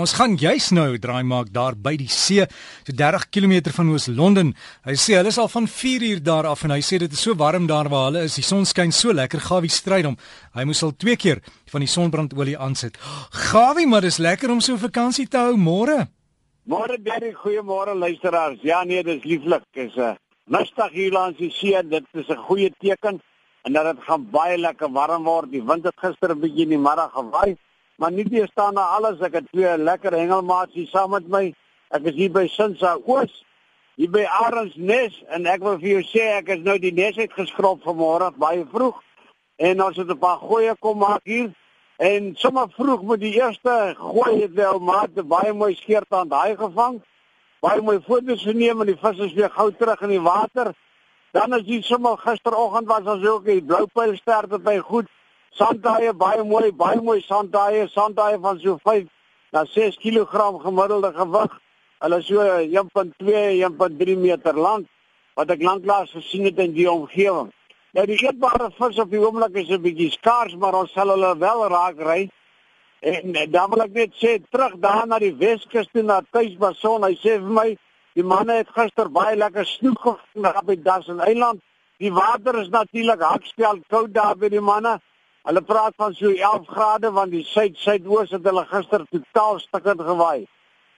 Ons gaan juis nou draai maak daar by die see, so 30 km van Oos-London. Hy sê hulle is al van 4 uur daar af en hy sê dit is so warm daar waar hulle is. Die son skyn so lekker. Gawie stryd hom. Hy moes al twee keer van die sonbrandolie aansit. Gawie, maar dis lekker om so vakansie te hou môre. Môre baie goeiemôre luisteraars. Ja nee, dis lieflik. Dis 'n uh, mistig hier langs die see. Dit is 'n goeie teken en dat dit gaan baie lekker warm word. Die wind het gister 'n bietjie in die middag gewaai maar nie weer staan na alles. Ek het twee lekker hengelmaatjies saam met my. Ek is hier by Sinsa Oos hier by Arensnes en ek wil vir jou sê ek is nou die nes uit geskrob vanmôre baie vroeg. En ons het 'n paar goeie kom maak hier en sommer vroeg met die eerste gooi het wel maar baie mooi skeert aan daai gevang. Baie mooi foto's geneem en die vis is weer gou terug in die water. Dan as jy sommer gisteroggend was as ook die bloupyl sterte by goed Sandaaie baie mooi, baie mooi sandaaie, sandaaie van so 5 na 6 kg gemiddelde gewig. Hulle so 1.2, 1.3 meter lank wat ek lanklaas gesien het in die omgewing. Nou die eetbare vis op die oomblik is 'n bietjie skaars, maar ons sal hulle wel raak ry. En dan wil ek net sê terug daar na die Weskus toe na Tuisbason. Hy sê vir my die manne het gister baie lekker snoek gevang daar by Dassen Eiland. Die water is natuurlik hartspel koud daar by die manne. Hulle praat van so 11 grade want die suid-suidoos het hulle gister totaal stukkend gewaai.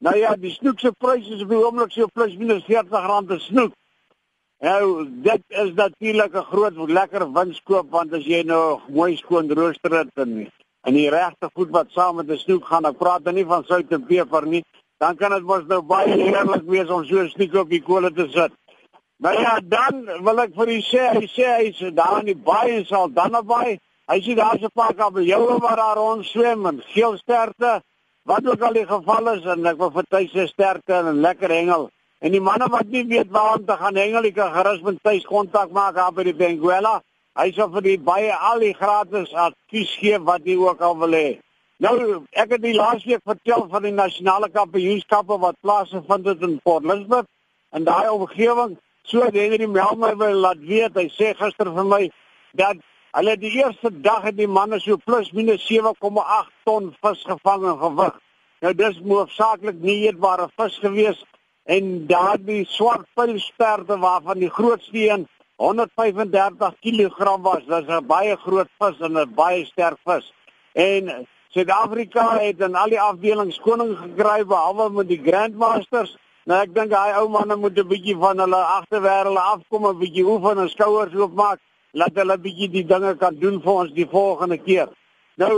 Nou ja, die snoek se prys is op die oomblik so plus minus 40 rand per snoek. Nou, dit is natuurlik 'n groot lekker winskoop want as jy nou mooi skoon rooster het en en die regte goed wat saam met die snoek gaan, ek praat dan nie van sout en peper nie, dan kan dit mos nou baie heerlik wees om so 'n snoek op die kolle te sit. Nou ja, dan wil ek vir u sê, hy sê hy's daar in die baie en sal dan naby Hy sê daar's 'n paar kabeljoue wat daar rond swem en geel sterte. Wat ook al die geval is en ek wil vir tuis se sterte en 'n lekker hengel. En die manne wat nie weet waar om te gaan hengel, ek kan gerus met tuis kontak maak daar by die Benguela. Hy sal vir die baie al die gratis advies gee wat jy ook al wil hê. Nou, ek het die laaste week vertel van die nasionale kampioenskappe wat plaasgevind het in Port Elizabeth en daai omgewing. So Henry Melmer wil laat weet, hy sê gister vir my dat Hulle die eerste dag het die manne so plus minus 7,8 ton vis gevang en gewig. Nou dis hoofsaaklik nie eetbare vis gewees en daardie swart pilsterde waarvan die grootste een 135 kg was. Dis 'n baie groot vis en 'n baie sterk vis. En Suid-Afrika het in al die afdelings koning gekry behalwe met die Grandmasters. Nou ek dink daai ou manne moet 'n bietjie van hulle agterwêrelde afkom, 'n bietjie oefen en skouers oopmaak laat hulle bietjie die dinge kan doen vir ons die volgende keer. Nou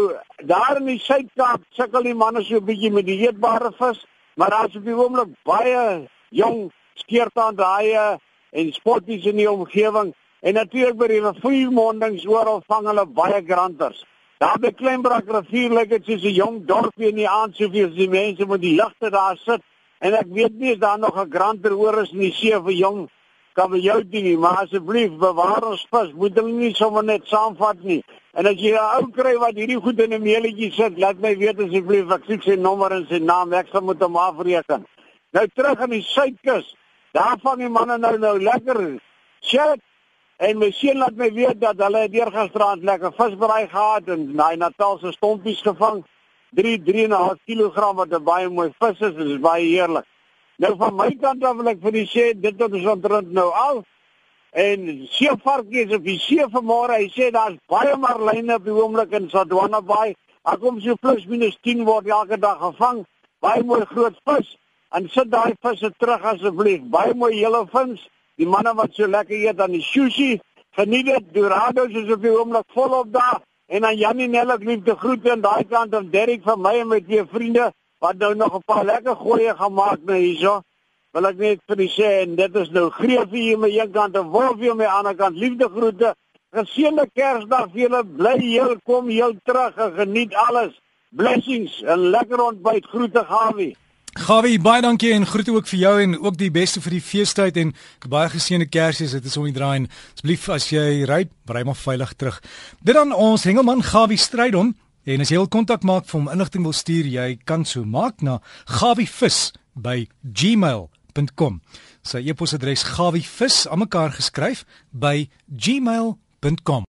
daar in die Suid-Kaap sukkel die manne so bietjie met die eetbare vis, maar daar's op die oomblik baie jong skeertandaaie en sporties in die omgewing en natuurlik by die riviermondings oral vang hulle baie granters. Daar by Kleinbrak rivier lê dit soos 'n jong dorpie in die aand soveel as die mense met die ligte daar sit en ek weet nie is daar nog 'n granter oor is in die see vir jong kan vir jou ding, maar asseblief bewaar ons vis, moet hulle nie sommer net saamvat nie. En as jy 'n ou kry wat hierdie goed in 'n meeletjie sit, laat my weet asseblief, ek soek sy nommer en sy naam, ek sal met hom afreken. Nou terug aan die suidkus. Daar vang die manne nou nou lekker chat en my seun laat my weet dat hulle deur gisterand lekker visbraai gehad en daai Natalse stompies gevang. 3 3.5 kg wat 'n baie mooi vis is, dit is baie heerlik. Nou van my kant af wil ek vir u sê dit wat ons ontrent nou al en seevarkies op die see vanmôre. Hy sê daar's baie marline op die oomblik in Swadwana Bay. Daar kom so plus minus 10 word elke dag gevang. Baie mooi groot vis. En sit daai visse terug asseblief. Baie mooi hele vins. Die manne wat so lekker eet aan die sushi, geniet dit. Dorados is op die oomblik volop daar. En aan Janie Nellik liefde groete aan daai kant en Derrick van my en my twee vriende wat nou nog 'n paar lekker gooie gemaak nou hierso. Wil ek net vir u sê en dit is nou greefie hier my een kant en wolfie aan my ander kant. Liefde groete. Geseënde Kersdag vir julle. Bly heel kom heel terug en geniet alles. Blessings en lekker ontbyt. Groete Gawie. Gawie, baie dankie en groete ook vir jou en ook die beste vir die feestyd en baie geseënde Kersies. Dit is om die draai en asseblief as jy ry, ry maar veilig terug. Dit dan ons hengelman Gawie Strydom. En as jy wil kontak maak vir hom inligting wil stuur, jy kan so maak na gawivis@gmail.com. Sy e-posadres gawivis aan mekaar geskryf by gmail.com.